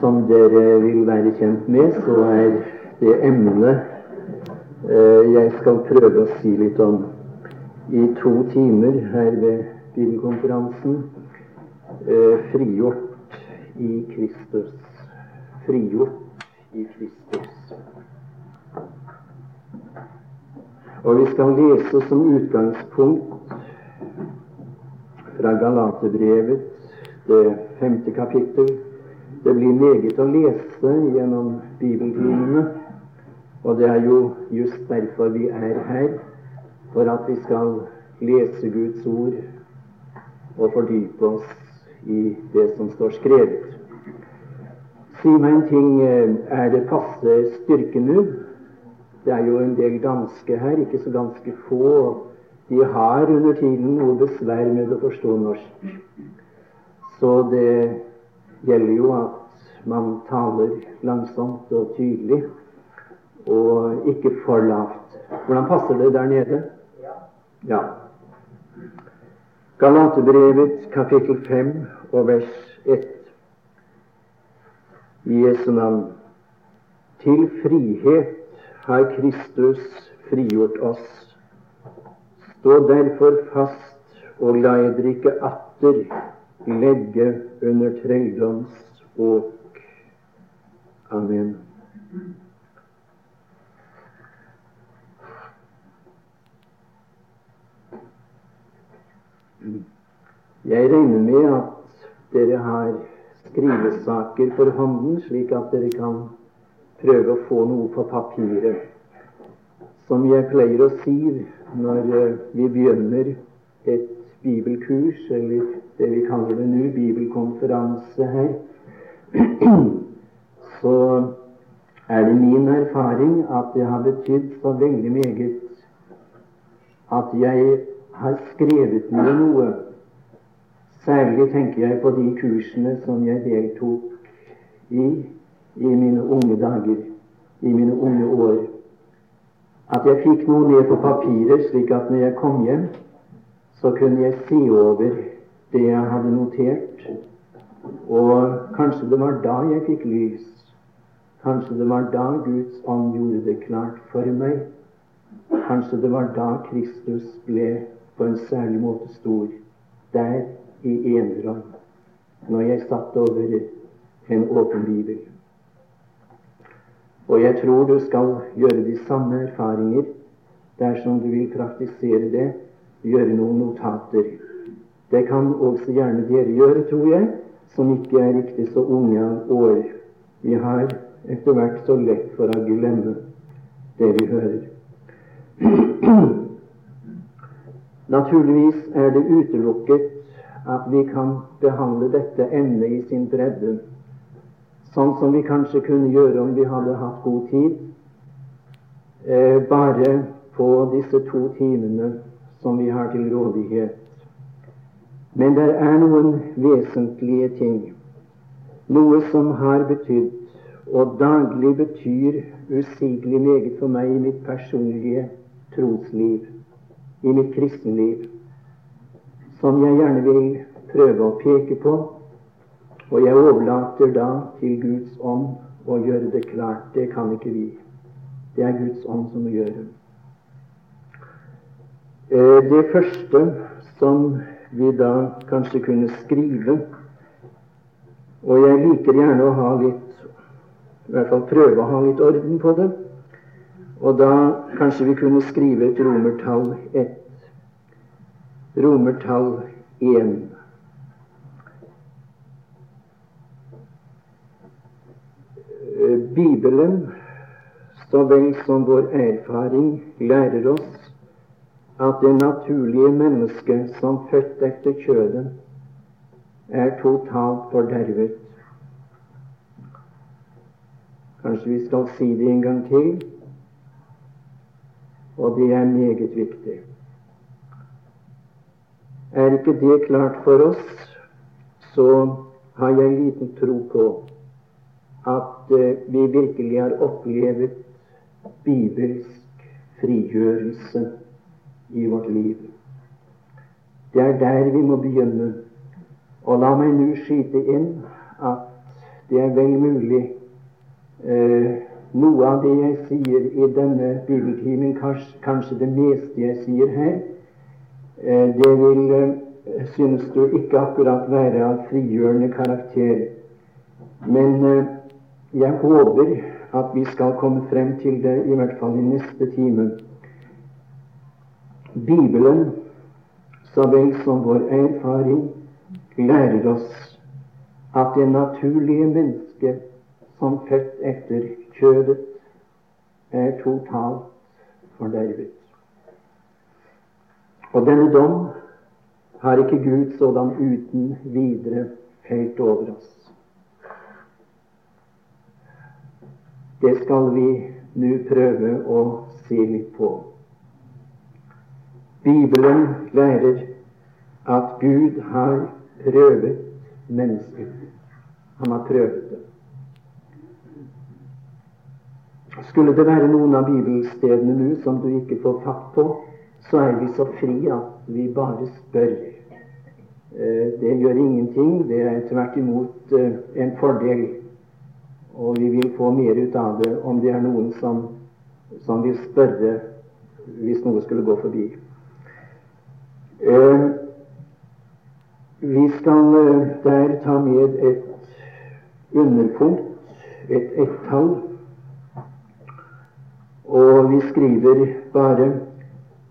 Som dere vil være kjent med, så er det emnet eh, jeg skal prøve å si litt om i to timer her ved bibelkonferansen eh, frigjort i Kristus. Frigjort i Kristus. Og vi skal lese som utgangspunkt fra Galaterbrevet, det femte kapittel det blir meget å lese gjennom bibeltimene, og det er jo just derfor vi er her, for at vi skal lese Guds ord og fordype oss i det som står skrevet. Si meg en ting, er det passe styrke nå? Det er jo en del danske her, ikke så ganske få. De har under tiden noe besvær med å forstå norsk. Så det gjelder jo at man taler langsomt og tydelig, og ikke for lavt. Hvordan passer det der nede? Ja. Galatebrevet kapittel 5 og vers 1. I Jesu navn. Til frihet har Kristus frigjort oss. Stå derfor fast og la eder ikke atter legge under trelldoms åk. Amen. Jeg regner med at dere har skrivesaker for hånden, slik at dere kan prøve å få noe på papiret. Som jeg pleier å si når eh, vi begynner et bibelkurs, eller det vi kaller det nå, bibelkonferanse her, så er det min erfaring at det har betydd så veldig meget at jeg har skrevet ned noe. Særlig tenker jeg på de kursene som jeg deltok i i mine unge dager, i mine unge år. At jeg fikk noe ned på papiret, slik at når jeg kom hjem, så kunne jeg se over det jeg hadde notert. Og kanskje det var da jeg fikk lys. Kanskje det var da Guds ånd gjorde det klart for meg. Kanskje det var da Kristus ble på en særlig måte stor der i enerom, når jeg satt over en åpen bibel. Og jeg tror du skal gjøre de samme erfaringer dersom du vil praktisere det gjøre noen notater. Det kan også gjerne dere gjøre, tror jeg, som ikke er riktig så unge av år. Vi har etter hvert så lett for å glemme det vi hører. Naturligvis er det utelukket at vi kan behandle dette emnet i sin bredde, sånn som vi kanskje kunne gjøre om vi hadde hatt god tid, eh, bare på disse to timene som vi har til rådighet. Men det er noen vesentlige ting, noe som har betydd, og daglig betyr usigelig meget for meg i mitt personlige trosliv, i mitt kristenliv, som jeg gjerne vil prøve å peke på. Og jeg overlater da til Guds ånd å gjøre det klart. Det kan ikke vi. Det er Guds ånd som må gjøre det. Eh, det første som vi da kanskje kunne skrive Og jeg liker gjerne å ha litt I hvert fall prøve å ha litt orden på det. Og da kanskje vi kunne skrive et romertall 1. Romertall 1. Eh, Bibelen, så vel som vår erfaring, lærer oss at det naturlige mennesket som født etter kjødet, er totalt fordervet. Kanskje vi skal si det en gang til, og det er meget viktig. Er ikke det klart for oss, så har jeg liten tro på at uh, vi virkelig har opplevet bibelsk frigjørelse i vårt liv. Det er der vi må begynne. Og la meg nå skyte inn at Det er vel mulig. Eh, noe av det jeg sier i denne bibeltimen, kanskje, kanskje det meste jeg sier her, eh, det vil, eh, synes du, ikke akkurat være av frigjørende karakter. Men eh, jeg håper at vi skal komme frem til det, i hvert fall i neste time. Bibelen, så vel som vår erfaring, lærer oss at det naturlige mennesket som født etter kjødet, er totalt fordervet. Og denne dom har ikke Gud sådan uten videre felt over oss. Det skal vi nå prøve å se litt på. Bibelen lærer at Gud har prøvet mennesket. Han har prøvd det. Skulle det være noen av bibelstedene nå som du ikke får fatt på, så er vi så fri at vi bare spør. Eh, det gjør ingenting. Det er tvert imot eh, en fordel. Og vi vil få mer ut av det om det er noen som, som vil spørre hvis noe skulle gå forbi. Eh, vi skal der ta med et underpunkt, et ett-tall og vi skriver bare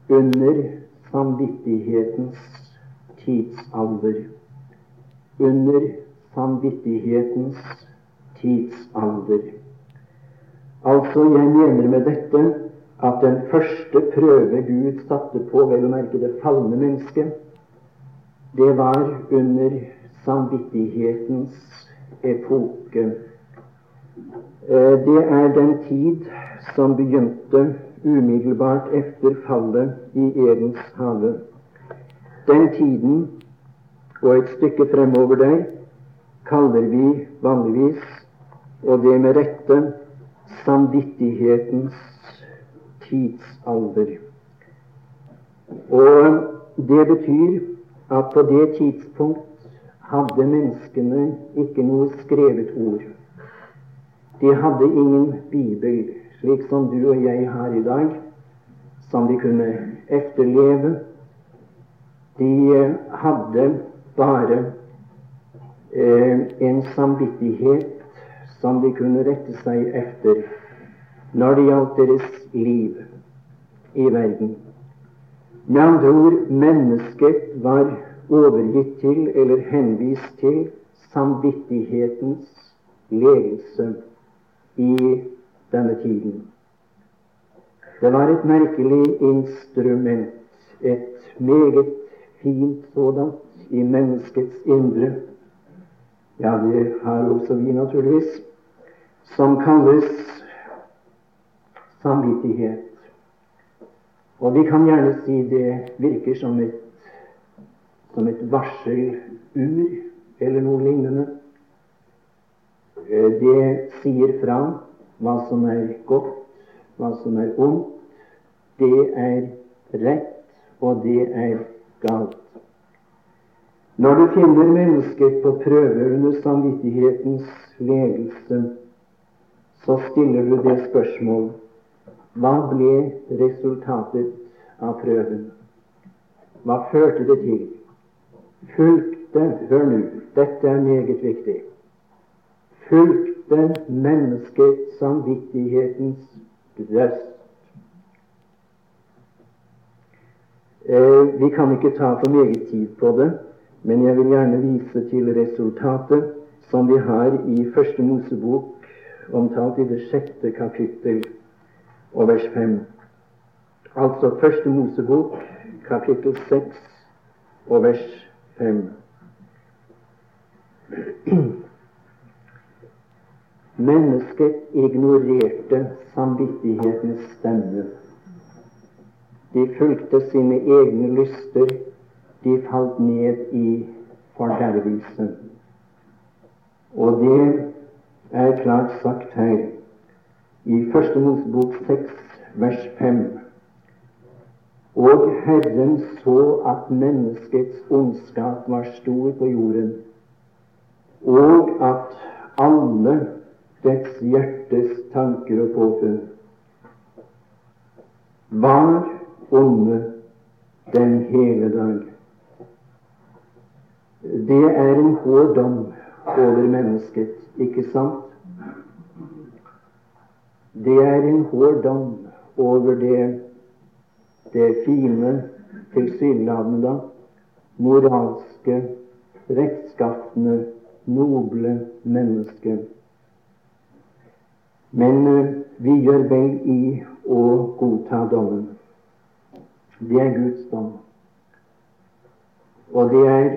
'under samvittighetens tidsalder'. Under samvittighetens tidsalder. Altså, jeg mener med dette at den første prøve Gud satte på, vel å merke det falne mennesket, det var under samvittighetens epoke. Eh, det er den tid som begynte umiddelbart etter fallet i Edens hage. Den tiden og et stykke fremover der kaller vi vanligvis, og det med rette, samvittighetens tidsalder. Og det betyr at på det tidspunkt hadde menneskene ikke noe skrevet ord. De hadde ingen bibel slik som du og jeg har i dag, som de kunne efterleve. De eh, hadde bare eh, en samvittighet som de kunne rette seg efter når det gjaldt deres liv i verden. Med andre ord mennesket var overgitt til eller henvist til samvittighetens ledelse i denne tiden. Det var et merkelig instrument, et meget fint sådant, i menneskets indre. Ja, det har også vi, naturligvis, som kalles samvittighet. Og vi kan gjerne si det virker som et, som et varselur eller noe lignende. Eh, det sier fra hva som er godt, hva som er ondt. Det er rett, og det er galt. Når du finner mennesket på prøve under samvittighetens ledelse, så stiller du det spørsmål hva ble resultatet av prøven? Hva førte det til? Fulgte Hør nå, dette er meget viktig. Fulgte mennesket samvittighetens røst. Eh, vi kan ikke ta for meget tid på det, men jeg vil gjerne vise til resultatet som vi har i Første Mosebok, omtalt i det sjette kapittel og vers 5. Altså Første Mosebok, kapittel 6 og vers 5. Mennesket ignorerte samvittighetens stemme. De fulgte sine egne lyster. De falt ned i fordervelse. Og det er klart sagt her i Første Mosebok 6, vers 5. Og Herren så at menneskets ondskap var stor på jorden, og at alle dets hjertes tanker og påfunn var onde den hele dag. Det er en hård dom over mennesket, ikke sant? Det er en hård dom over det, det fine, tilsynelatende moralske, rettskaffende, noble mennesket. Men uh, vi gjør vel i å godta dommen. Det er Guds dom. Og det er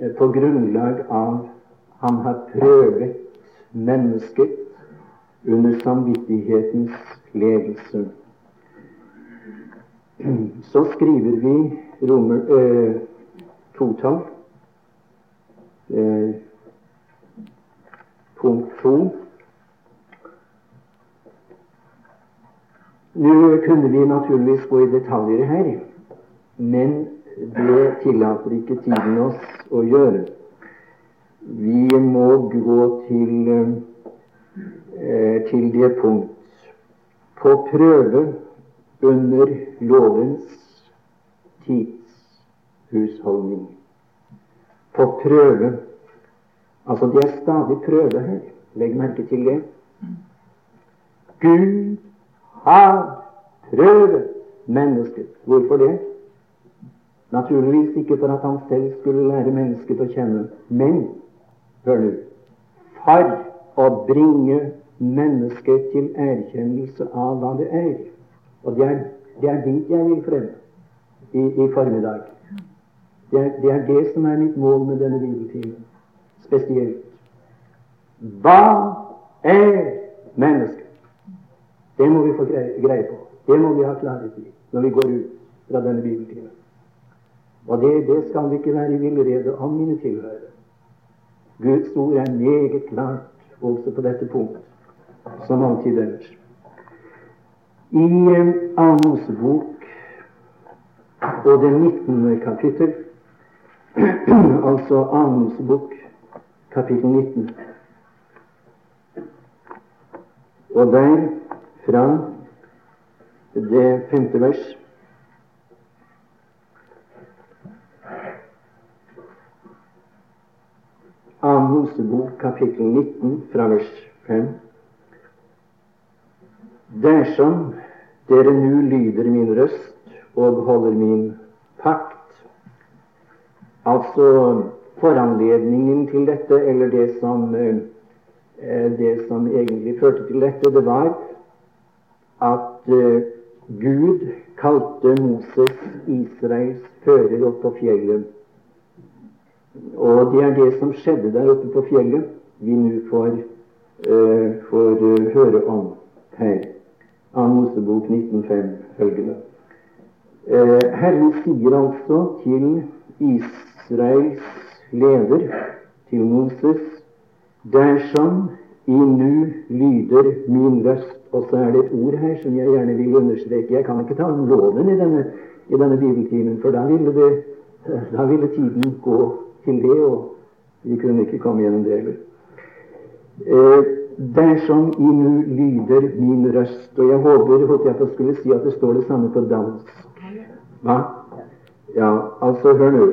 uh, på grunnlag av han har prøvet mennesket under samvittighetens ledelse. Så skriver vi Romer eh, totall, eh, punkt to. Nå kunne vi naturligvis gå i detaljer her, men det tillater ikke tiden oss å gjøre. Vi må gå til, eh, til det punkt på prøve under lovens tidshusholdning. På prøve Altså, det er stadig prøve her. Legg merke til det. Gud har prøvet mennesket. Hvorfor det? Naturligvis ikke for at han selv skulle lære mennesket å kjenne, men hør nå for å bringe mennesket til erkjennelse av hva det er. Og det er, det er dit jeg vil frem i, i formiddag. Det er, det er, det som er mitt mål med denne bibeltimen, spesielt. Hva er mennesket? Det må vi få greie, på. Det må vi ha klarhet i når vi går ut fra denne bibeltimen. Og det, det skal vi ikke være i villrede om, mine tilhørere. Guds ord er meget klart også på dette punkt, som alltid ellers. I Amos Annen Mosebok og det 19. kapittel, altså Annen Mosebok kapittel 19, og der fra det femte vers Annen Mosebok kapittel 19 fra vers 5. Dersom dere nu lyder min røst og holder min pakt Altså foranledningen til dette, eller det som, eh, det som egentlig førte til dette, det var at eh, Gud kalte Moses Israels fører opp på fjellet. Og det er det som skjedde der oppe på fjellet, vi nå får, uh, får uh, høre om her. Av Mosebok 19.5 følgende. Uh, Herren sier altså til Israels leder, til Moses, dersom i nu lyder min røst Og så er det et ord her som jeg gjerne vil understreke. Jeg kan ikke ta om loven i denne, i denne bibeltimen, for da ville, det, da ville tiden gå til det, og vi kunne ikke komme gjennom det heller. Eh, dersom I nu lyder min røst Og jeg håper at jeg skulle si at det står det samme på dansk. Hva? Ja, altså, hør nå.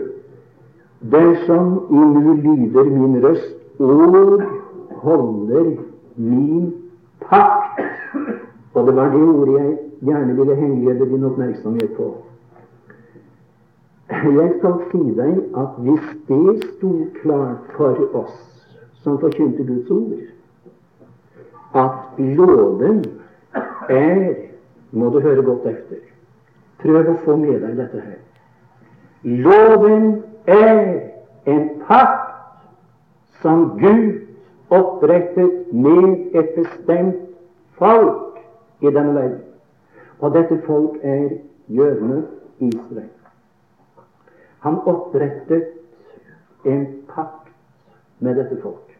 Dersom I nu lyder min røst og holder min pakt Og det var det ordet jeg gjerne ville henlede din oppmerksomhet på. Jeg skal si deg at hvis det sto klart for oss som forkynte Guds ord, at loven er Må du høre godt etter. Prøv å få med deg dette her. Loven er en pakt som Gud opprettet med et bestemt folk i denne verden. Og dette folk er jødene Israel. Han opprettet en pakt med dette folk.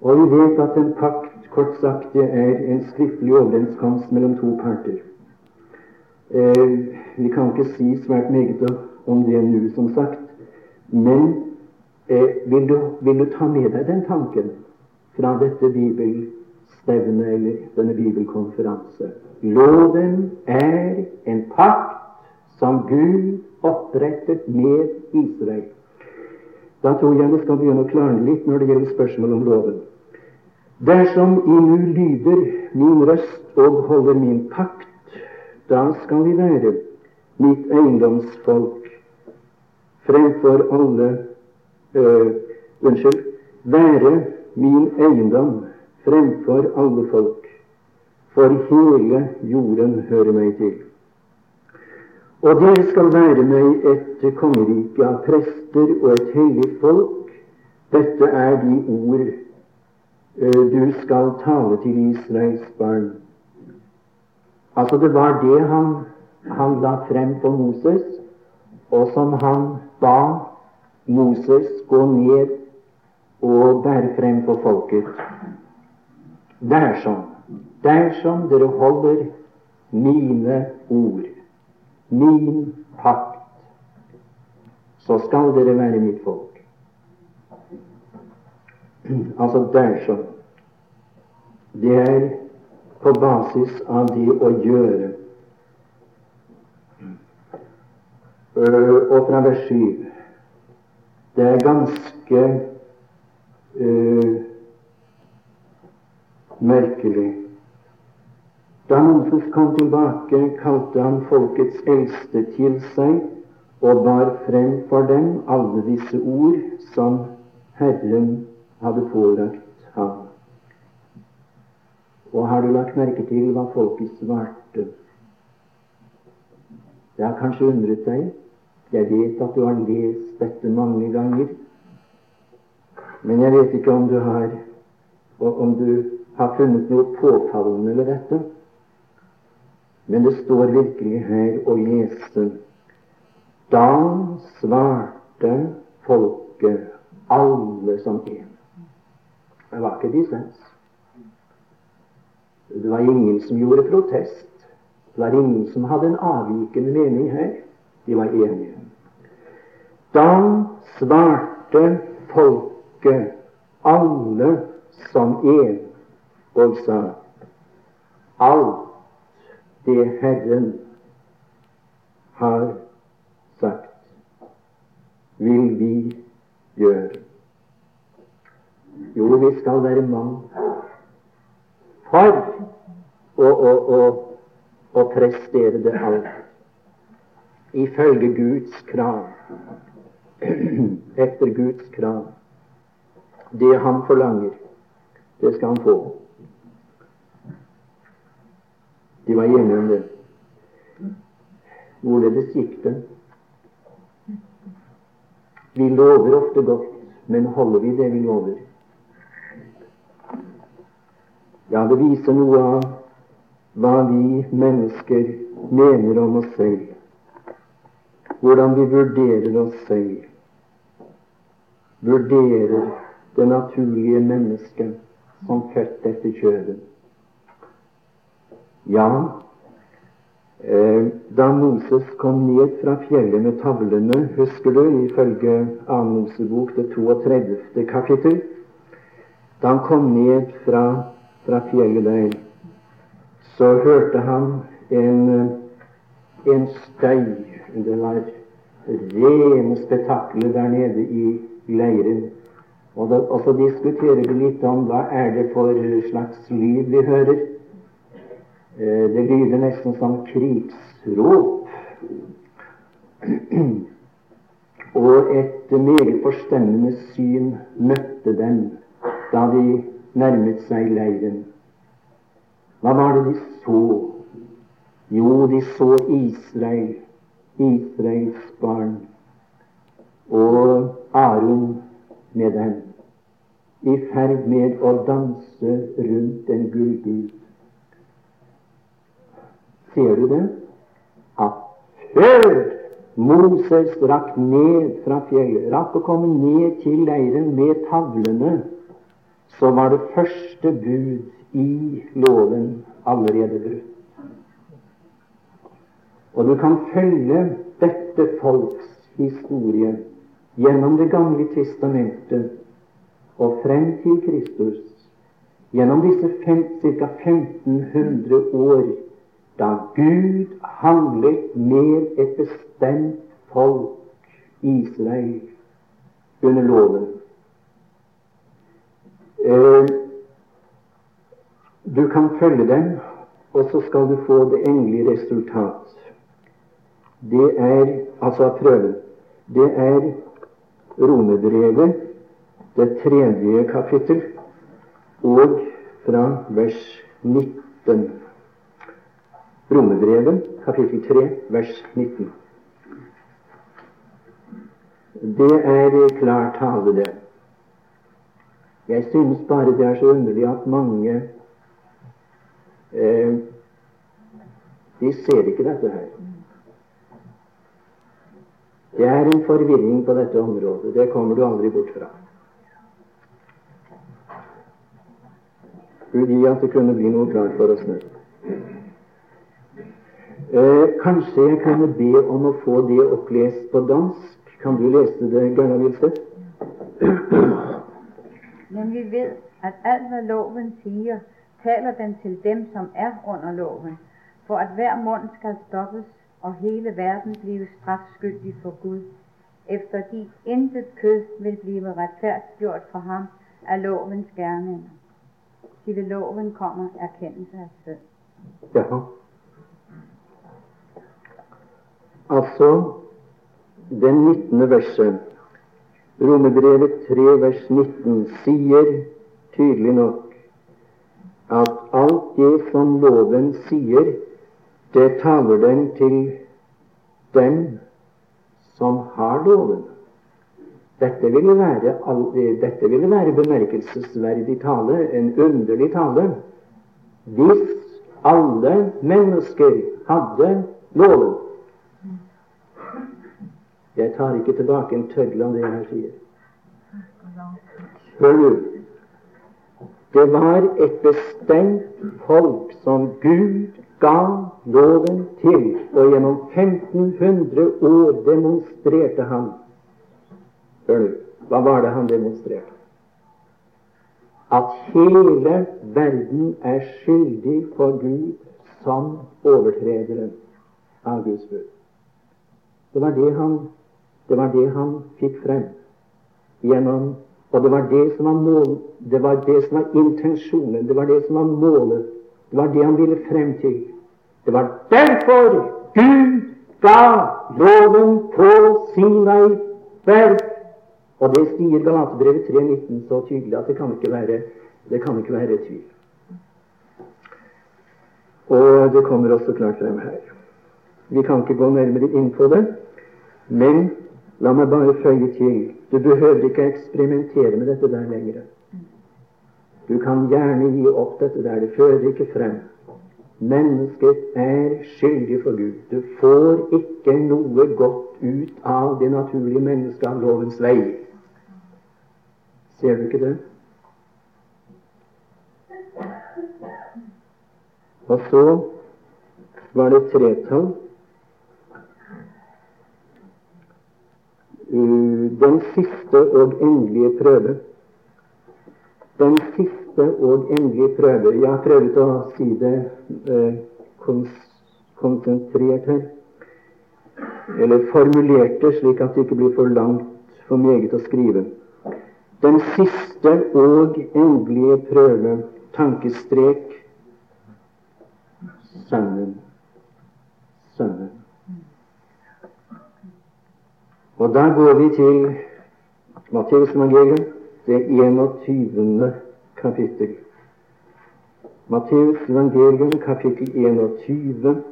Og vi vet at en pakt, kort sagt, det er en skriftlig overenskomst mellom to parter. Eh, vi kan ikke si svært meget om det nå, som sagt, men eh, vil, du, vil, du, ta med deg den tanken fra dette bibelstevnet eller denne bibelkonferanse. Loven er en pakt som Gud opprettet med Israel. Da tror jeg det skal begynne å klarne litt når det gjelder spørsmål om loven. Dersom I nu lyder min røst og holder min pakt, da skal Vi være mitt eiendomsfolk fremfor alle øh, Unnskyld være min eiendom fremfor alle folk, for hele jorden hører meg til. Og dere skal være meg et kongerike av prester og et hellig folk. Dette er de ord uh, du skal tale til Israels barn. Altså, det var det han, han la frem for Moses, og som han ba Moses gå ned og bære frem for folket. Dersom, dersom dere holder mine ord min pakt, så skal dere være mitt folk. Altså dersom. Det er på basis av det å gjøre. Og fra vers 7 Det er ganske uh, merkelig da Moses kom tilbake, kalte han folkets eldste til seg og bar frem for dem alle disse ord som Herren hadde pålagt ham. Og har du lagt merke til hva folket svarte? Det har kanskje undret deg. Jeg vet at du har lest dette mange ganger. Men jeg vet ikke om du har, om du har funnet noe påfallende ved dette. Men det står virkelig her å lese Da svarte folket alle som en. Det var ikke dissens. Det var ingen som gjorde protest. Det var ingen som hadde en avvikende mening her. De var enige. Da svarte folket alle som en og sa alt det Herren har sagt, vil vi gjøre. Jo, vi skal være mann for å, å, å, å prestere det alt ifølge Guds krav, etter Guds krav. Det han forlanger, det skal han få. De var enige om det. Hvorledes gikk det? Vi lover ofte godt, men holder vi det vi lover? Ja, det viser noe av hva vi mennesker mener om oss selv, hvordan vi vurderer oss selv, vurderer det naturlige mennesket som født etter kjøden. Ja, eh, da Moses kom ned fra fjellet med tavlene, husker du, ifølge 2. Mosebok det 32. kapittel Da han kom ned fra, fra fjellet der, så hørte han en, en støy. Det var rene spetakkelet der nede i leiren. Og, da, og så diskuterer vi litt om hva er det for slags lyd vi hører. Eh, det lyder nesten som krigsrop. Og et meget forstemmende syn møtte dem da de nærmet seg leiren. Hva var det de så? Jo, de så Israel, Israels barn, og Aron med dem, i ferd med å danse rundt en gullbud. Ser du det? At før Moses rakk ned fra fjellet, rakk å komme ned til leiren med tavlene, så var det første bud i loven allerede brutt. Og du kan følge dette folks historie gjennom Det gamle testamentet og frem til Kristus gjennom disse ca. 1500 år da Gud handlet med et bestemt folk, Israel, under loven. Eh, du kan følge dem, og så skal du få det endelige resultat. Det er altså prøven. Det er Romebrevet, det tredje kapittel, og fra vers 19. Romebrevet, kapittel 3, vers 19. Det er klar tale, det. Jeg synes bare det er så underlig at mange eh, De ser ikke dette her. Det er en forvirring på dette området. Det kommer du aldri bort fra. Gi at det kunne bli noe klart for oss nå. Eh, kanskje jeg kunne be om å få det opplest på dansk? Kan du lese det, Gerda Wilseth? Men vi vet at alt hva loven sier, taler den til dem som er under loven, for at hver munn skal stoppes og hele verden blive strafskyldig for Gud, efter de intet kød vil blive retfærdiggjort for ham af lovens gerninger. Til ved loven kommer erkendelse af synd. Jaha. Altså, den 19. verset, Romerbrevet 3, vers 19, sier tydelig nok at alt det som loven sier, det taler den til dem som har loven. Dette ville være, dette ville være bemerkelsesverdig tale, en underlig tale, hvis alle mennesker hadde loven. Jeg tar ikke tilbake en tøddel om det jeg her sier. Hør nå. Det var et bestemt folk som Gud ga loven til, og gjennom 1500 år demonstrerte han Hør nå. Hva var det han demonstrerte? At hele verden er skyldig for Gud som overtrederen av Guds bud. Det var det han, det var det han fikk frem gjennom Og det var det som var mål, det var det som var intensjonen, det var det som var målet det var det han ville frem til. Det var derfor Gud ga loven på Sinai berg. Og det sier Galaterbrevet 3,19 så tydelig at det kan ikke være, det kan ikke være tvil. Og det kommer også klart frem her. Vi kan ikke gå nærmere inn på det, men la meg bare føye til du behøver ikke eksperimentere med dette der lenger. Du kan gjerne gi opp dette der. Det fører ikke frem. Mennesket er skyldig for Gud. Du får ikke noe godt ut av det naturlige mennesket av lovens vei. Ser du ikke det? Og så var det tretall. Den siste og endelige prøve den siste og endelige prøve Jeg har prøvd å si det eh, konsentrert her, eller formulert det slik at det ikke blir for langt, for meget å skrive. Den siste og endelige prøve, tankestrek, Sønnen. Sønnen. Og da går vi til Matteus evangelium det 21. kapittel. Matteus evangelium, kapittel 21.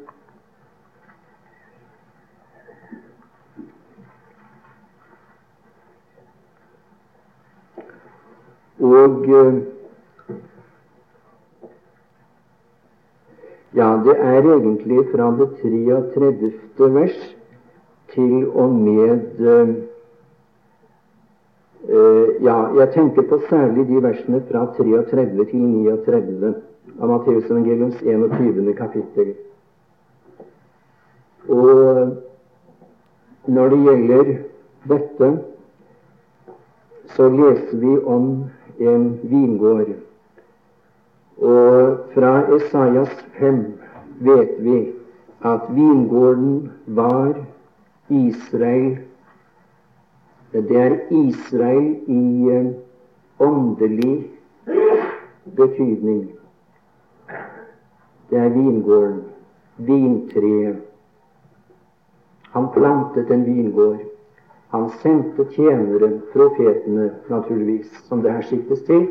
Og eh, Ja, det er egentlig fra det 33. vers til og med eh, Uh, ja, jeg tenker på særlig de versene fra 33 til 39 av Matteusevangeliums 21. kapittel. Og når det gjelder dette, så leser vi om en vingård Og fra Esaias 5 vet vi at vingården var Israel Det er Israel i eh, åndelig betydning. Det er vingården, vintreet. Han plantet en vingård. Han sendte tjenere, profetene naturligvis, som det her siktes til.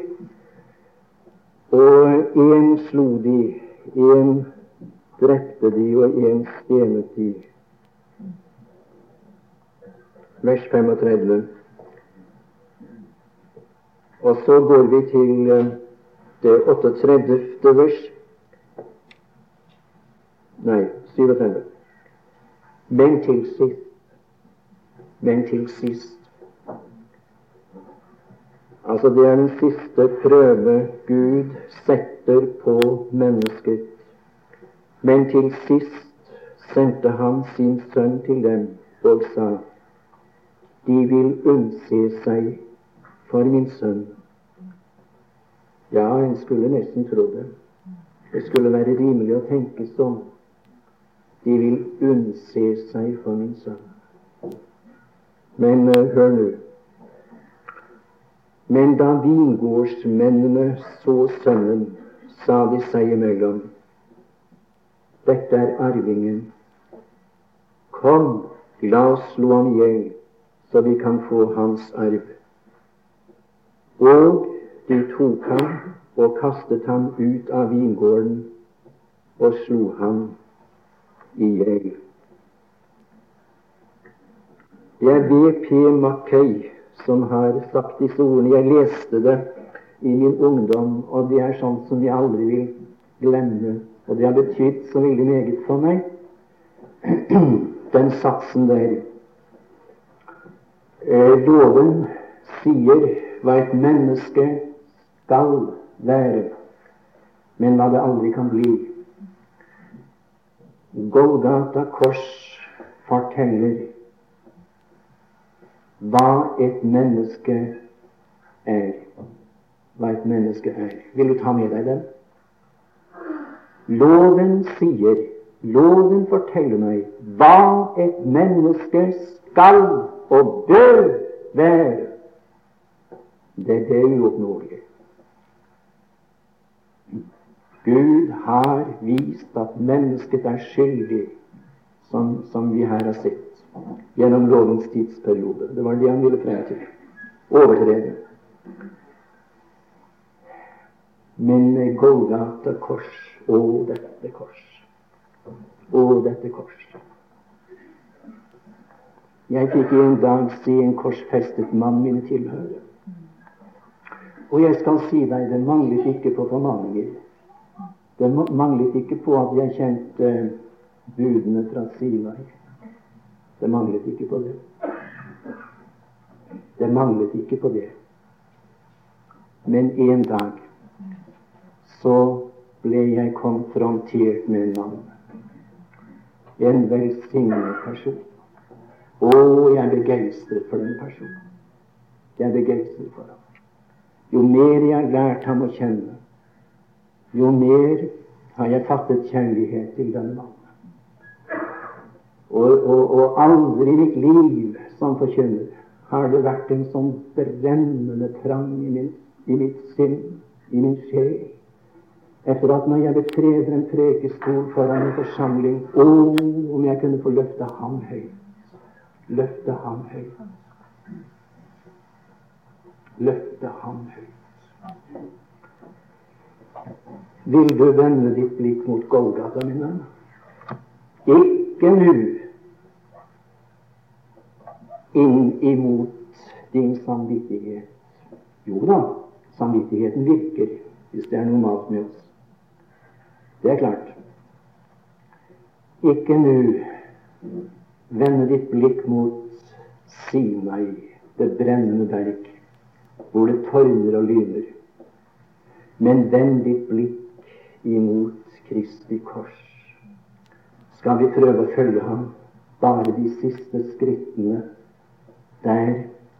Og én slo de, én drepte de, og én stenet de. Vers 35. Og så går vi til eh, det 38. vers. Nei, 37. Men til sist Men til sist Altså, det er den siste prøve Gud setter på mennesket. Men til sist sendte han sin sønn til dem og sa de vil unnse seg for min sønn. Ja, en skulle nesten tro det. Det skulle være rimelig å tenke sånn. De vil unnse seg for min sønn. Men uh, hør nå. Men da vingårdsmennene så sønnen, sa de seg imellom Dette er arvingen. Kom, la oss slå ham i hjel, så vi kan få hans arv. Og de tok ham og kastet ham ut av vingården og slo ham i hjel. Det er V.P. Mackay som har sagt disse ordene. Jeg leste det i min ungdom, og det er sånt som jeg aldri vil glemme. Og det har betydd så veldig meget for meg, den satsen der. Eh, loven sier hva et menneske skal være, men hva det aldri kan bli. Golgata kors forteller hva et menneske er. Hva et menneske er. Vil du ta med deg den? Loven sier, loven forteller meg hva et menneske skal og bør være. Det er det uoppnåelige. Gud har vist at mennesket er skyldig, som, som vi her har sett gjennom lovens tidsperiode. Det var det han ville frem til. Overtrede. Men Golgata kors, å, dette kors, å, dette kors. Jeg fikk en dag se en korsfestet mann mine tilhører. Og jeg skal si deg, det manglet ikke på formaninger. Det manglet ikke på at jeg kjente budene fra Sinai. Det manglet ikke på det. Det manglet ikke på det. Men en dag så ble jeg konfrontert med en mann. En velsignet person. Å, jeg er begeistret for den personen. Jeg er begeistret for ham. Jo mer jeg har lært ham å kjenne, jo mer har jeg fattet kjærlighet til denne mannen. Og, og, og aldri i mitt liv som forkynner har det vært en sånn brennende trang i, min, i mitt sinn, i min sjel, etter at når jeg betreder en prekestol foran en forsamling Å, om jeg kunne få løfte ham høyt. Løfte ham høyt. Løfte ham høyt. Vil du vende ditt blikk mot Golgata, min venn? Ikke nå inn imot din samvittighet. Jo da, samvittigheten virker hvis det er noe mat med oss. Det er klart. Ikke nå vende ditt blikk mot Sinai, det brennende berg, hvor det tårner og lyner. Men vend ditt blikk imot Kristi kors. Skal vi prøve å følge ham bare de siste skrittene der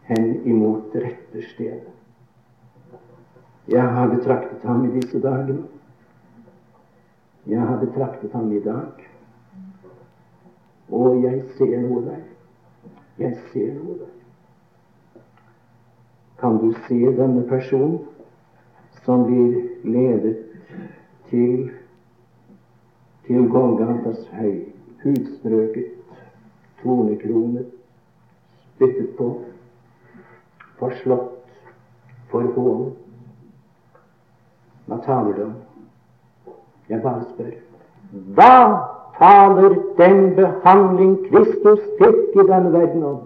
hen imot rette stedet. Jeg har betraktet ham i disse dagene. Jeg har betraktet ham i dag. Og jeg ser noe der. Jeg ser noe der. Kan du se denne personen som blir ledet til til Golgatas høy, hudstrøket, tornekronet, spyttet på, forslått, forhånet. Hva taler du om? Jeg bare spør. Hva taler den behandling Kristus fikk i denne verden om?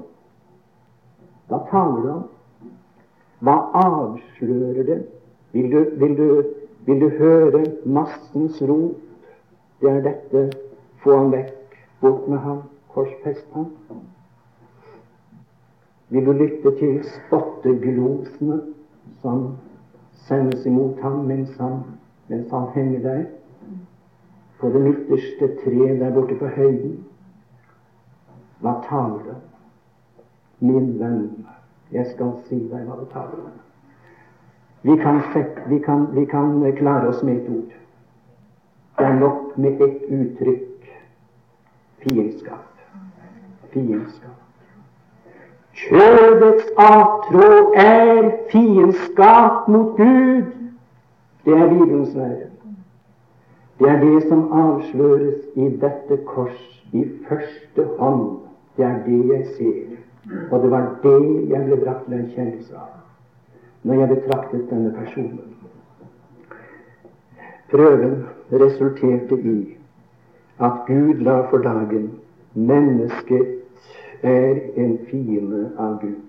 Hva taler det om? Hva avslører det? Vil du, vil du, vil du høre massens rop? Det er dette. Få ham vekk. Bort med ham. Korsfest ham. Vil du lytte til spotteglosene som sendes imot ham mens han, mens han henger der på det midterste treet der borte på høyden? Hva taler det? Min venn, jeg skal si deg hva det taler om. Vi kan, vi, kan, vi kan, klare oss med et ord. Det er nok med ett uttrykk fiendskap. Fiendskap. Kjødets avtrå er fiendskap mot Gud. Det er Bibelens lære. Det er det som avsløres i dette kors i første hånd. Det er det jeg ser. Og det var det jeg ble brakt til erkjennelse av når jeg betraktet denne personen. Prøven resulterte i at Gud la for dagen mennesket er en fiende av Gud.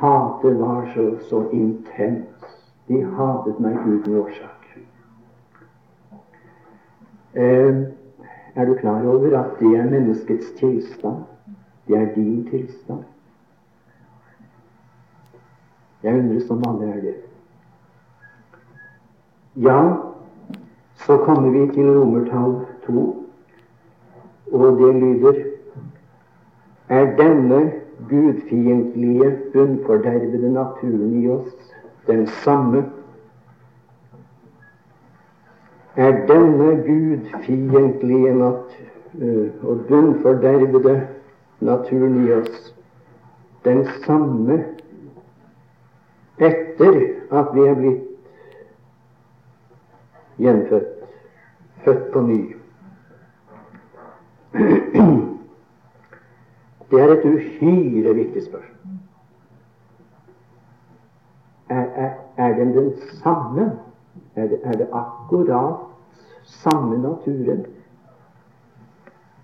Hatet var så, så intens. De hatet meg uten årsak. Eh, er du klar over at det er menneskets tilstand? Det er din tilstand. Jeg undres om alle er det. Ja, så kommer vi til romertall to, og det lyder er denne gudfiendtlige, bunnfordervede naturen i oss den samme? Er denne gudfiendtlige nat øh, og bunnfordervede naturen i oss den samme etter at vi er blitt gjenfødt, født på ny? Det er et uhyre viktig spørsmål. Er, er, er den den samme? Er det, er det akkurat samme naturen?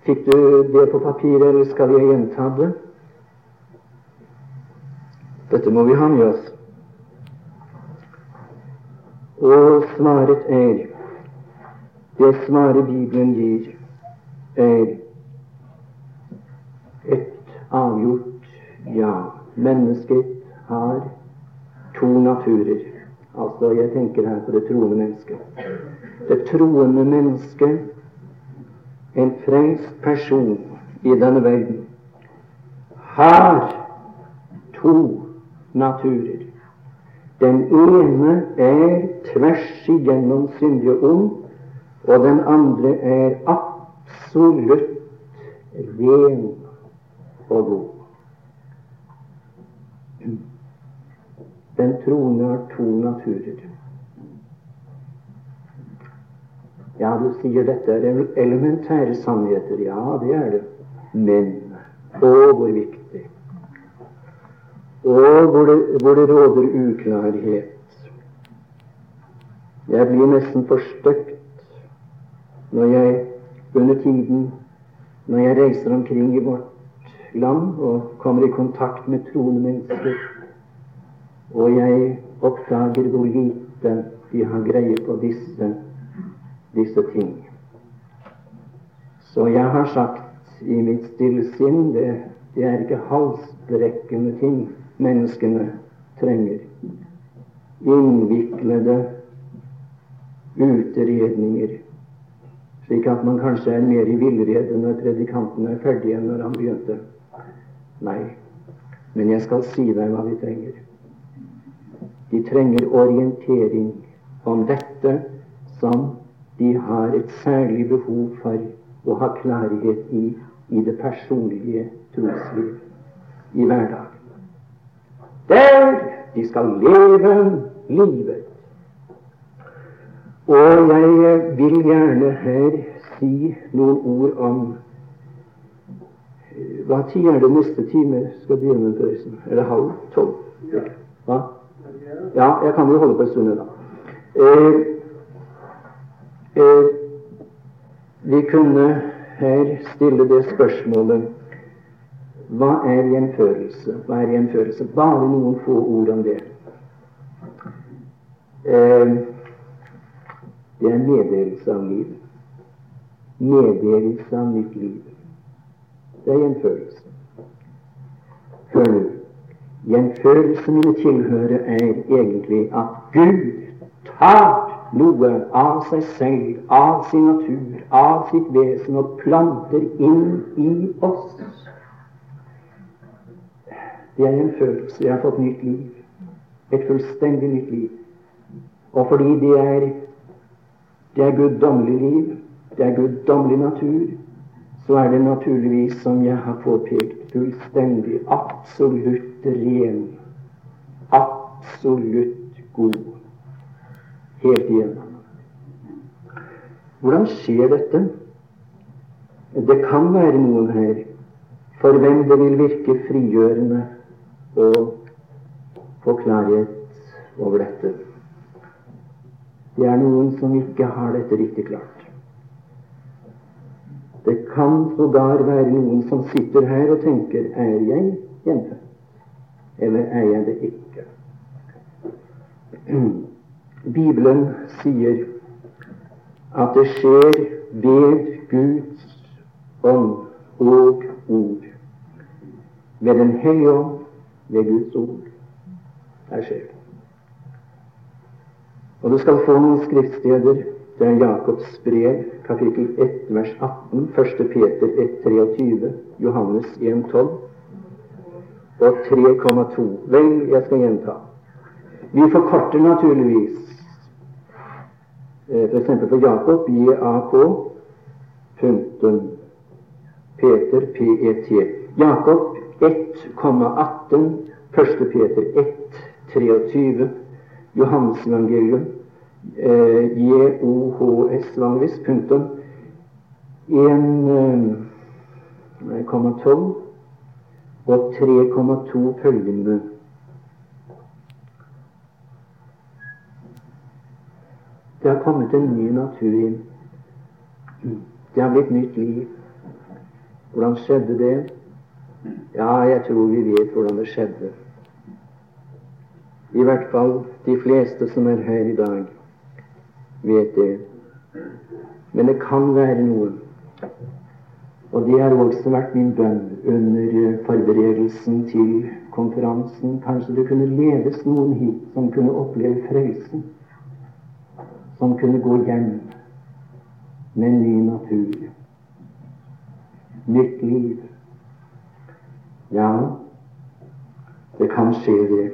Fikk du det på papiret, eller skal jeg gjenta det? Dette må vi ha med oss. Og svaret er Det svaret Bibelen gir, er et avgjort ja. Mennesket har to naturer. Altså, jeg tenker her på det troende mennesket. Det troende mennesket, en frelst person i denne verden, har to naturer. Den ene er tvers igjennom syndig og ond, og den andre er absolutt ren og god. Den troende har to naturer. Ja, du sier dette er elementære sannheter. Ja, det er det. Men å, hvor viktig. Og hvor det, hvor det råder uklarhet. Jeg blir nesten forstøkt når jeg under tiden når jeg reiser omkring i vårt land og kommer i kontakt med troende mennesker, og jeg oppdager hvor lite de har greie på disse, disse ting. Så jeg har sagt i mitt stille sinn det, det er ikke halsbrekkende ting menneskene trenger. Innviklede utredninger, slik at man kanskje er mer i villrede når predikanten er ferdig enn når han begynte. Nei, men jeg skal si deg hva de trenger. De trenger orientering om dette som de har et særlig behov for å ha klarhet i i det personlige trosliv i hverdagen. Der de skal leve livet. Og jeg vil gjerne her si noen ord om Hva tid er det neste time skal begynne, forresten? Er det halv tolv? Hva? Ja, jeg kan jo holde på en stund ennå. Eh, eh, vi kunne her stille det spørsmålet hva er gjenførelse? Hva er gjenførelse? Bare noen få ord om det. Eh, det er meddelelse av liv. Meddelelse av nytt liv. Det er gjenførelse. Hør nå. Gjenførelse, mine tilhører er egentlig at Gud tar noe av seg selv, av sin natur, av sitt vesen, og planter inn i oss. Det er en følelse. Jeg har fått nytt liv. Et fullstendig nytt liv. Og fordi det er, det er guddommelig liv, det er guddommelig natur, så er det naturligvis, som jeg har påpekt, fullstendig, absolutt ren, absolutt god helt igjennom. Hvordan skjer dette? Det kan være noen her for hvem det vil virke frigjørende å få klarhet over dette. Det er noen som ikke har dette riktig klart. Det kan sågar være noen som sitter her og tenker er jeg hjemme, eller er jeg det ikke? Bibelen sier at det skjer ved Guds ånd og ord. Ved Den hellige ånd, ved Guds ord. Der skjer. Og du skal få noen skriftsteder. Det er Jakobs brev, kapittel 1, vers 18, 1. Peter 1, 23, Johannes 1, 12 og 3,2. Vel, jeg skal gjenta. Vi forkorter naturligvis F.eks. for Jakob JAK punktum Peter PET. Jakob 1,18. 1. Peter 1, 23. Johannesevangelium eh, JOHS vanligvis punktum 1,12 eh, og 3,2 følgende Det har kommet en ny natur inn. Det har blitt nytt liv. Hvordan skjedde det? Ja, jeg tror vi vet hvordan det skjedde. I hvert fall de fleste som er her i dag, vet det. Men det kan være noe. Og det har også vært min bønn under forberedelsen til konferansen. Kanskje det kunne ledes noen hit som kunne oppleve frelsen som kunne gå hjem med en ny natur, nytt liv. Ja, det kan skje, det.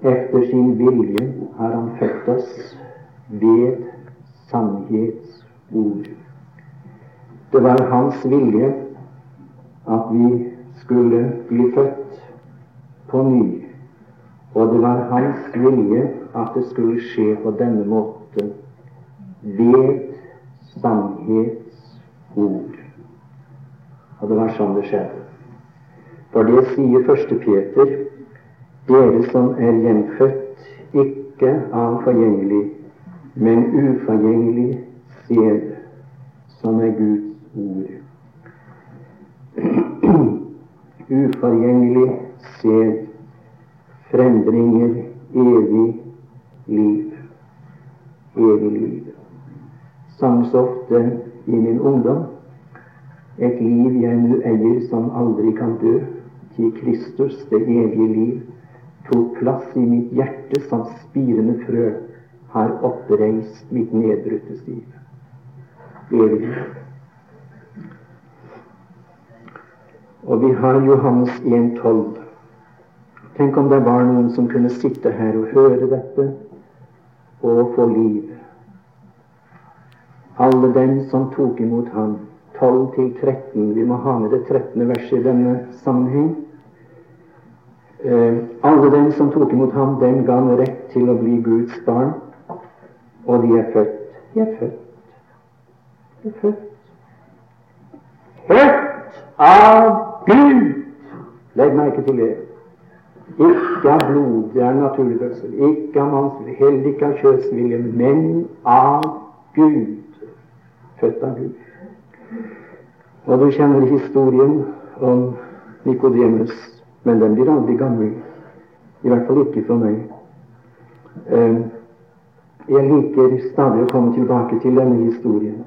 Efter sin vilje har Han født oss ved sannhetsord. Det var Hans vilje at vi skulle bli født på ny, og det var Hans vilje at det skulle skje på denne måten ved sannhetsord. Og det var sånn det skjedde. For det sier første Peter, dere som er gjenfødt, ikke av forgjengelig, men uforgjengelig sjel, som er Guds ord. uforgjengelig sæd frembringer evig liv. Evig liv. Sang så ofte i min ungdom et liv jeg nu eier som aldri kan dø, til Kristus, det evige liv, tok plass i mitt hjerte som spirende frø, har oppreist mitt nedbrutte liv. Evig liv. Og vi har Johannes 1,12. Tenk om det var noen som kunne sitte her og høre dette og få liv. Alle dem som tok imot ham. 12 til 13. Vi må ha med det 13. verset i denne sammenheng. Eh, alle dem som tok imot ham, dem ga han rett til å bli Guds barn. Og de er født. De er født. De er født. Født av Gud! Legg merke til det. Ikke av blod, det er naturlig fødsel. Ikke av manns vilje, heller ikke av kjøtts vilje, men av Gud. Født av Gud. Og du kjenner historien om Nikodemus, men den blir aldri gammel. I hvert fall ikke for meg. Ehm, jeg liker stadig å komme tilbake til denne historien.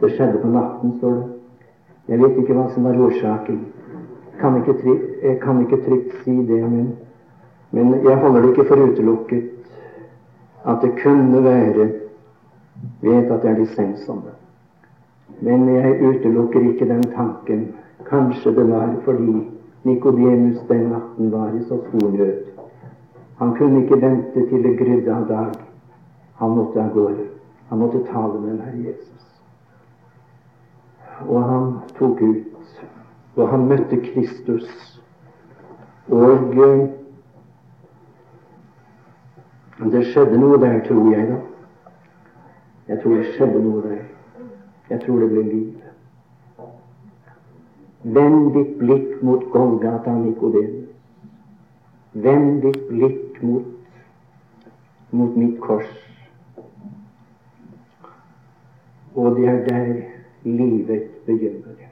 Det skjedde på natten, står det. Jeg vet ikke hva som var årsaken kan ikke, jeg kan ikke trygt si det, men, men jeg holder det ikke for utelukket at det kunne være Vet at det er dissens om. Men jeg utelukker ikke den tanken. Kanskje det var fordi Nikodemus den natten var i så stor nød. Han kunne ikke vente til det grydde av dag. Han måtte av gårde. Han måtte tale med den Herre Jesus. Og han tok ut og han møtte Kristus. Og eh, det skjedde noe der, tror jeg, da. Jeg tror det skjedde noe der. Jeg tror det ble liv. Vend ditt blikk mot Golgata, Nikodemus. Vend ditt blikk mot, mot mitt kors. Og det er der livet begynner.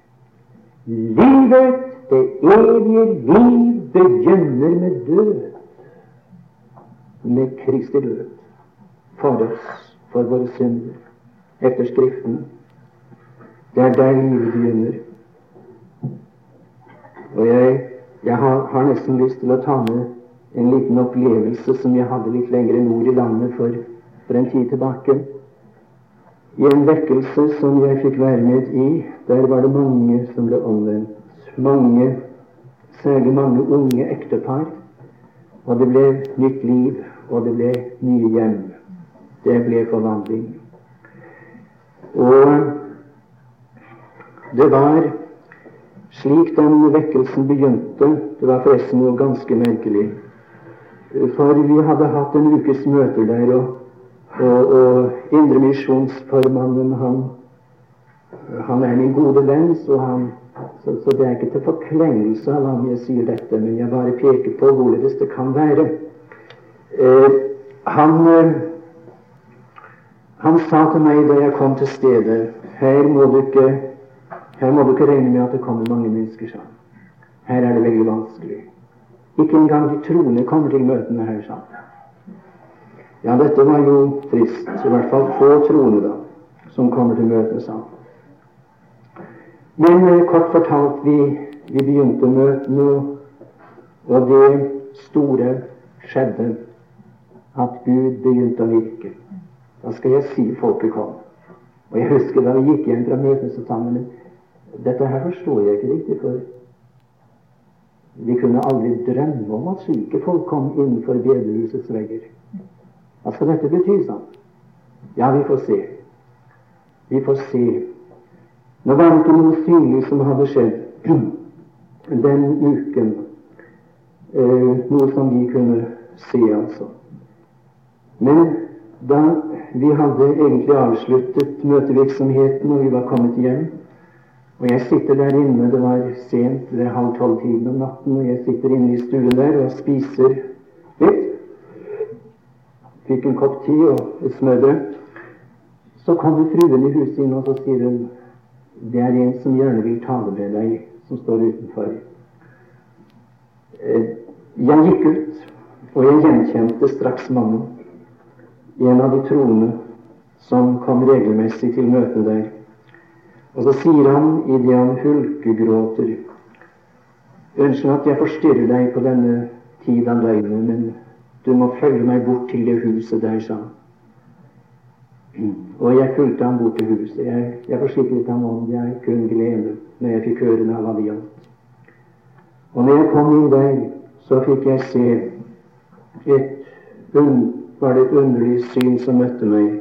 Livet, det evige liv, begynner med død. Med Kristi død. For oss, for våre synder. Etter Skriften. Det er der livet begynner. Og jeg, jeg har, har, nesten lyst til å ta med en liten opplevelse som jeg hadde litt lenger nord i landet for, for en tid tilbake. I en vekkelse som jeg fikk være med i, der var det mange som ble omvendt. Mange, særlig mange unge ektepar. Og det ble nytt liv, og det ble nye hjem. Det ble forvandling. Og det var slik den vekkelsen begynte. Det var forresten noe ganske merkelig. For vi hadde hatt en ukes møter der, og og, og Indremisjonsformannen, han, han er min gode venn, så, han, så, så, det er ikke til forklengelse av ham jeg sier dette, men jeg bare peker på hvorledes det kan være. Eh, han, eh, han sa til meg da jeg kom til stedet her må du ikke, her må du ikke regne med at det kommer mange mennesker. Sa. Her er det veldig vanskelig. Ikke engang de troende kommer til møtene her. Sa. Ja, dette var jo trist. I hvert fall få troende, da, som kommer til møtet sammen. Men eh, kort fortalt, vi, vi begynte møtene, og det store skjedde at Gud begynte å virke. Da skal jeg si folket kom. Og jeg husker da vi gikk hjem fra møtet, så sa vi dette her forstår jeg ikke riktig, for vi kunne aldri drømme om at slike folk kom innenfor bedehusets vegger. Hva skal dette bety, sånn? Ja, vi får se. Vi får se. Nå var det ikke noe synlig som hadde skjedd den uken. Eh, noe som vi kunne se, altså. Men da vi hadde egentlig avsluttet møtevirksomheten og vi var kommet hjem, og jeg sitter der inne, det var sent, det er halv tolv-tiden om natten, og jeg sitter inne i stuen der og spiser litt fikk en kopp te og et smørbrød. Så kommer fruen i huset inn, og så sier hun det er en som gjerne vil tale med deg, som står utenfor. Eh, jeg gikk ut, og jeg gjenkjente straks mannen. En av de troende som kom regelmessig til møtet der. Og så sier han idet han hulkegråter Unnskyld at jeg forstyrrer deg på denne tid av døgnet, men du må følge meg bort til det huset der, sa han. Og jeg fulgte ham bort til huset. Jeg, jeg forsikret ham om det kunne kun glede når jeg fikk høre hva det gjaldt. Og når jeg kom inn der, så fikk jeg se et, var det et underlig syn som møtte meg.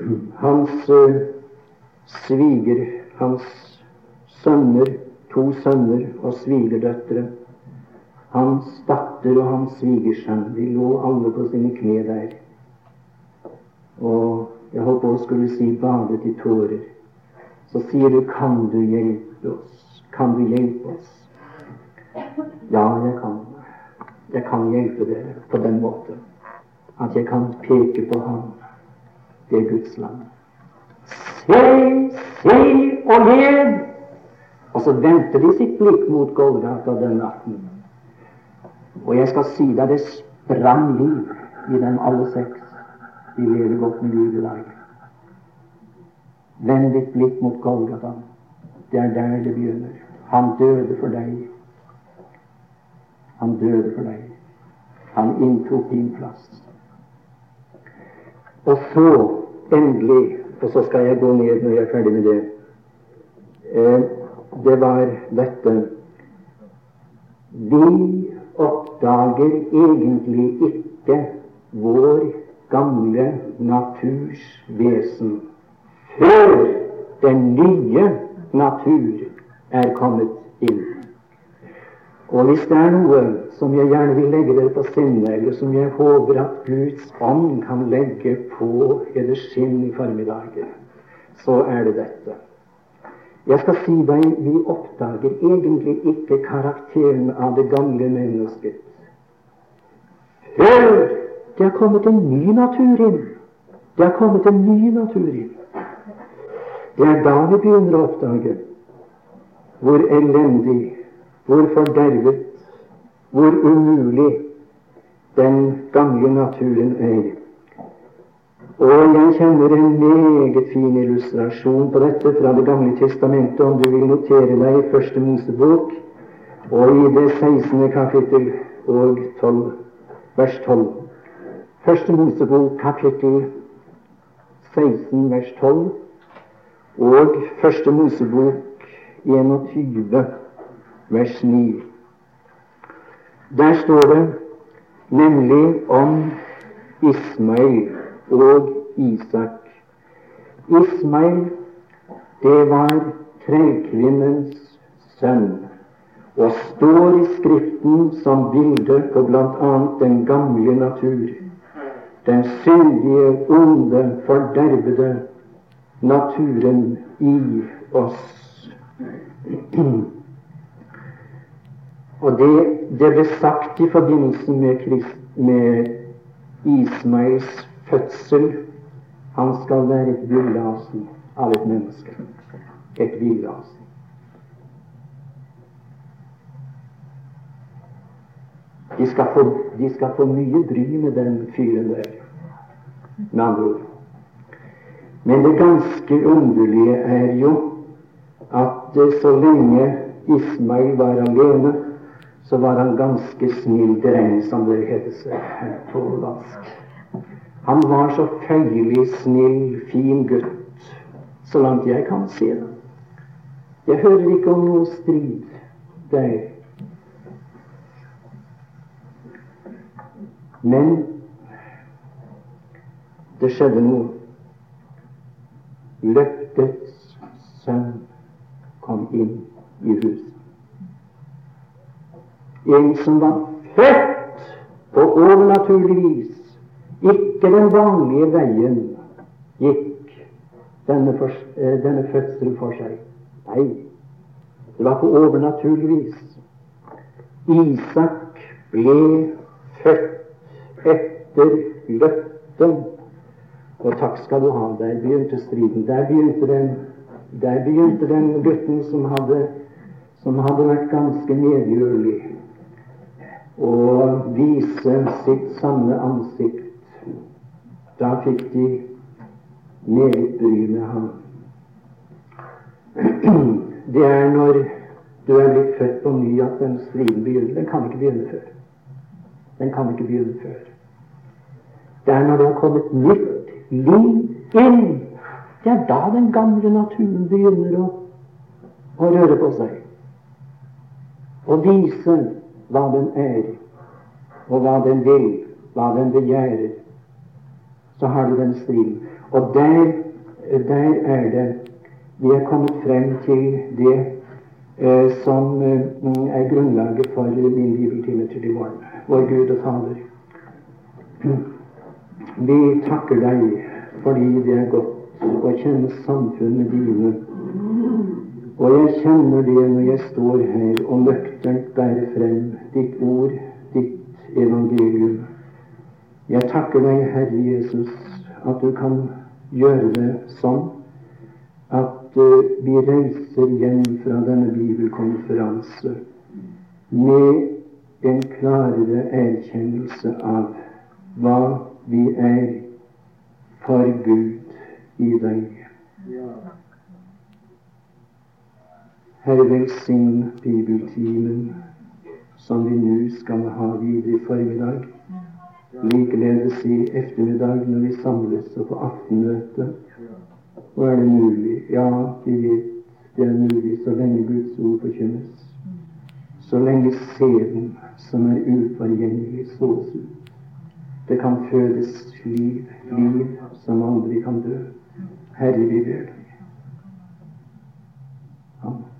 Hans uh, sviger, hans sønner, to sønner og svigerdøtre, hans datter og hans svigersønn, de lå alle på sine kne der. Og jeg holdt på å skulle si badet i tårer. Så sier du, kan du hjelpe oss? Kan du hjelpe oss? Ja, jeg kan. Jeg kan hjelpe dere på den måten at jeg kan peke på ham. Det er Guds land. Se, se og lev! Og så vendte de sitt blikk mot Golgata den natten. Og jeg skal si deg, det sprang liv i dem alle seks. De lever godt med Gud i dag. Vend ditt blikk mot Golgata. Det er der det begynner. Han døde for deg. Han døde for deg. Han inntok din plass. Og så, endelig, og så skal jeg gå ned når jeg er ferdig med det eh, Det var dette Vi oppdager egentlig ikke vår gamle naturs vesen før den nye natur er kommet inn. Og hvis det er noe som jeg gjerne vil legge dere på sinne, eller som jeg håper at Guds ånd kan legge på eller skinn i formiddagen, så er det dette. Jeg skal si deg, vi oppdager egentlig ikke karakteren av det gamle mennesket før det har kommet en ny natur inn. Det har kommet en ny natur inn. Det er da vi begynner å oppdage hvor elendig, hvor fordervet, hvor umulig den gamle naturen er. Og jeg kjenner en meget fin illustrasjon på dette fra Det gamle testamentet, om du vil notere deg i Første Mosebok og i det 16. kapittel og 12, vers 12. Første Mosebok kapittel 16, vers 12 og Første Mosebok 21, vers 9. Der står det nemlig om Ismail og Isak. Ismail, det var trellkvinnens sønn, og står i Skriften som bilde på bl.a. den gamle natur, den syndige, onde, fordervede naturen i oss. Og det, det ble sagt i forbindelse med, Christ, med Ismails fødsel han skal være et villasen av et menneske. Et villasen. De skal, de skal få mye bry med den fyren der, med andre ord. Men det ganske underlige er jo at så lenge Ismail var alene, så var han ganske snill dreng, som det heter på dansk. Han var så føyelig snill, fin gutt, så langt jeg kan se det. Jeg hører ikke om noe strid der. Men det skjedde noe løftets sønn kom inn i huset. En som var født på overnaturlig vis, ikke den vanlige veien, gikk denne, for, eh, denne fødselen for seg. Nei, det var på overnaturlig vis. Isak ble født etter løftet og takk skal du ha. Der begynte striden. Der begynte den, der begynte den gutten som hadde, som hadde vært ganske medgjørlig, å vise sitt sanne ansikt. Da fikk de meget bry med ham. Det er når du er blitt født på ny at den striden begynner. Den kan ikke begynne før. Den kan ikke begynne før. Det er når det har kommet nytt liv inn. Det er da den gamle naturen begynner å, å røre på seg. Og vise hva den er, og hva den vil, hva den begjærer, så har du den striden. Og der, der er det vi er kommet frem til det eh, som eh, er grunnlaget for min bibeltime til i morgen. Vår Gud og Fader. Vi takker deg fordi det er godt å kjenne samfunnet dine. Og jeg kjenner det når jeg står her og nøkternt bærer frem ditt ord, ditt evangelium. Jeg takker deg, Herre Jesus, at du kan gjøre det sånn at uh, vi reiser hjem fra denne bibelkonferanse med en klarere erkjennelse av hva vi er for Gud i deg. Herre, velsign bibeltimen som vi nå skal ha videre i formiddag likeledes i ettermiddag når vi samles og får aftenmøte. Og er det mulig? Ja, vi vet det er mulig så lenge Guds ord forkynnes. Så lenge seden som er uforgjengelig, sås ut. Det kan føles liv, liv som aldri kan dø. Herre, vi ber deg. Amen.